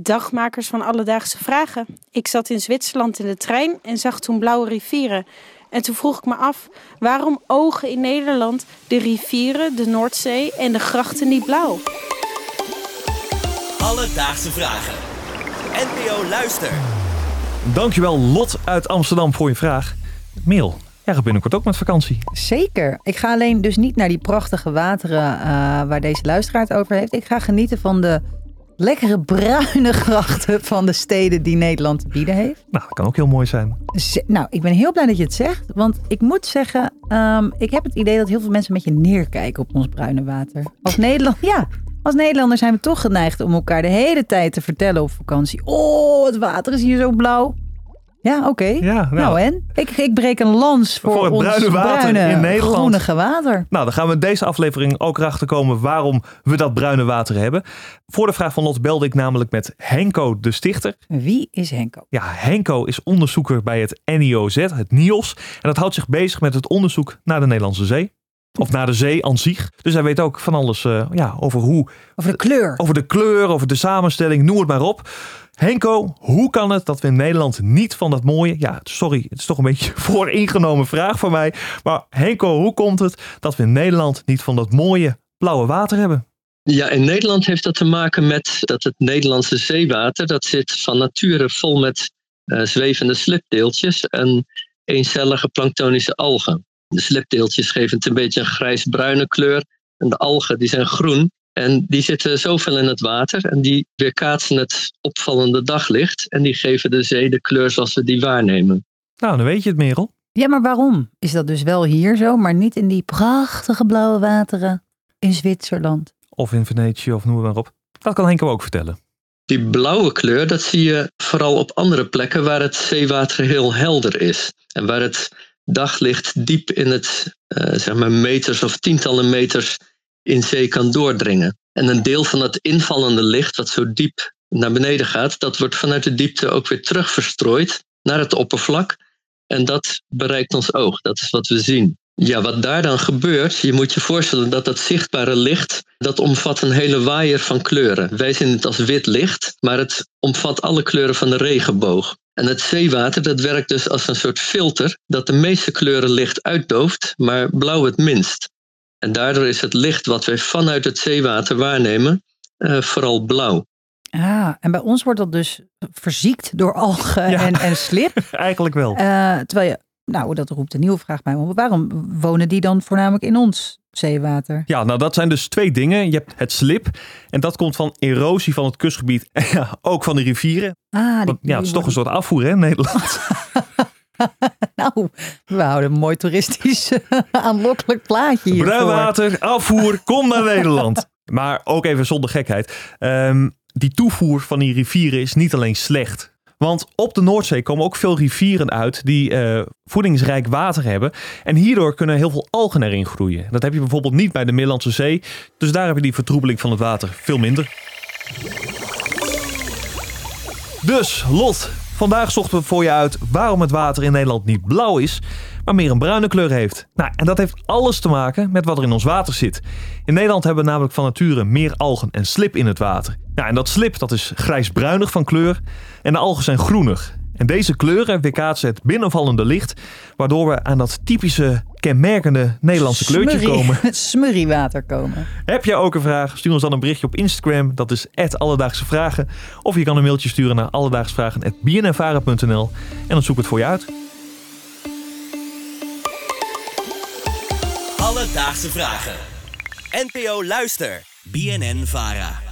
Dagmakers van Alledaagse Vragen. Ik zat in Zwitserland in de trein en zag toen blauwe rivieren. En toen vroeg ik me af, waarom ogen in Nederland de rivieren, de Noordzee en de grachten niet blauw? Alledaagse Vragen. NPO Luister. Dankjewel Lot uit Amsterdam voor je vraag. Merel, jij gaat binnenkort ook met vakantie. Zeker. Ik ga alleen dus niet naar die prachtige wateren eh, waar deze luisteraar het over heeft. Ik ga genieten van de lekkere bruine grachten van de steden die Nederland te bieden heeft. Nou, dat kan ook heel mooi zijn. Z- Nou, ik ben heel blij dat je het zegt. Want ik moet zeggen, ehm, ik heb het idee dat heel veel mensen een beetje neerkijken op ons bruine water. Als Nederland, ja. Als Nederlander zijn we toch geneigd om elkaar de hele tijd te vertellen op vakantie. Oh, het water is hier zo blauw. Ja, oké. Ja, nou. nou. en? Ik, ik breek een lans voor, Voor het ons bruine water bruine, in Nederland. groenige water. Nou, dan gaan we in deze aflevering ook erachter komen waarom we dat bruine water hebben. Voor de vraag van Lot belde ik namelijk met Henko de Stichter. Wie is Henko? Ja, Henko is onderzoeker bij het NIOZ, het NIOS. En dat houdt zich bezig met het onderzoek naar de Nederlandse Zee. Of naar de zee aan zich. Dus hij weet ook van alles eh, ja, over hoe Over de kleur. Over de kleur, over de samenstelling, noem het maar op. Henko, hoe kan het dat we in Nederland niet van dat mooie... Ja, sorry, het is toch een beetje een vooringenomen vraag van mij. Maar Henko, hoe komt het dat we in Nederland niet van dat mooie blauwe water hebben? Ja, in Nederland heeft dat te maken met dat het Nederlandse zeewater, dat zit van nature vol met eh, zwevende slipdeeltjes en eencellige planktonische algen. De slipdeeltjes geven het een beetje een grijs-bruine kleur en de algen die zijn groen. En die zitten zoveel in het water en die weerkaatsen het opvallende daglicht en die geven de zee de kleur zoals we die waarnemen. Nou, dan weet je het, Merel. Ja, maar waarom is dat dus wel hier zo, maar niet in die prachtige blauwe wateren in Zwitserland? Of in Venetië, of noem maar op. Dat kan Henko ook vertellen. Die blauwe kleur, dat zie je vooral op andere plekken waar het zeewater heel helder is. En waar het daglicht diep in het, eh, zeg maar, meters of tientallen meters in zee kan doordringen. En een deel van dat invallende licht, wat zo diep naar beneden gaat, dat wordt vanuit de diepte ook weer terug verstrooid naar het oppervlak. En dat bereikt ons oog, dat is wat we zien. Ja, wat daar dan gebeurt, je moet je voorstellen dat dat zichtbare licht, dat omvat een hele waaier van kleuren. Wij zien het als wit licht, maar het omvat alle kleuren van de regenboog. En het zeewater, dat werkt dus als een soort filter, dat de meeste kleuren licht uitdooft, maar blauw het minst. En daardoor is het licht wat wij vanuit het zeewater waarnemen, eh, vooral blauw. Ah, en bij ons wordt dat dus verziekt door algen Ja. en, en slip. Eigenlijk wel. Eh, terwijl je, nou, dat roept een nieuwe vraag bij me op. Waarom wonen die dan voornamelijk in ons zeewater? Ja, nou dat zijn dus twee dingen. Je hebt het slip en dat komt van erosie van het kustgebied en ja, ook van de rivieren. Ah, die, Want, ja, het is toch een soort afvoer hè, Nederland. Nou, we houden een mooi toeristisch aanlokkelijk plaatje hier. Bruin water, afvoer, kom naar Nederland. Maar ook even zonder gekheid. Ehm, die toevoer van die rivieren is niet alleen slecht. Want op de Noordzee komen ook veel rivieren uit die eh, voedingsrijk water hebben. En hierdoor kunnen heel veel algen erin groeien. Dat heb je bijvoorbeeld niet bij de Middellandse Zee. Dus daar heb je die vertroebeling van het water veel minder. Dus, Lot, vandaag zochten we voor je uit waarom het water in Nederland niet blauw is, maar meer een bruine kleur heeft. Nou, en dat heeft alles te maken met wat er in ons water zit. In Nederland hebben we namelijk van nature meer algen en slip in het water. Nou, en dat slip dat is grijsbruinig van kleur en de algen zijn groenig. En deze kleuren weerkaatsen het binnenvallende licht, waardoor we aan dat typische, kenmerkende Nederlandse kleurtje komen. Het smurriewater komen. Heb jij ook een vraag? Stuur ons dan een berichtje op Instagram. Dat is Alledaagse Vragen. Of je kan een mailtje sturen naar alledaagsvragen.bnnvara.nl en dan zoek ik het voor je uit. Vragen. NPO Luister. BNN Vara.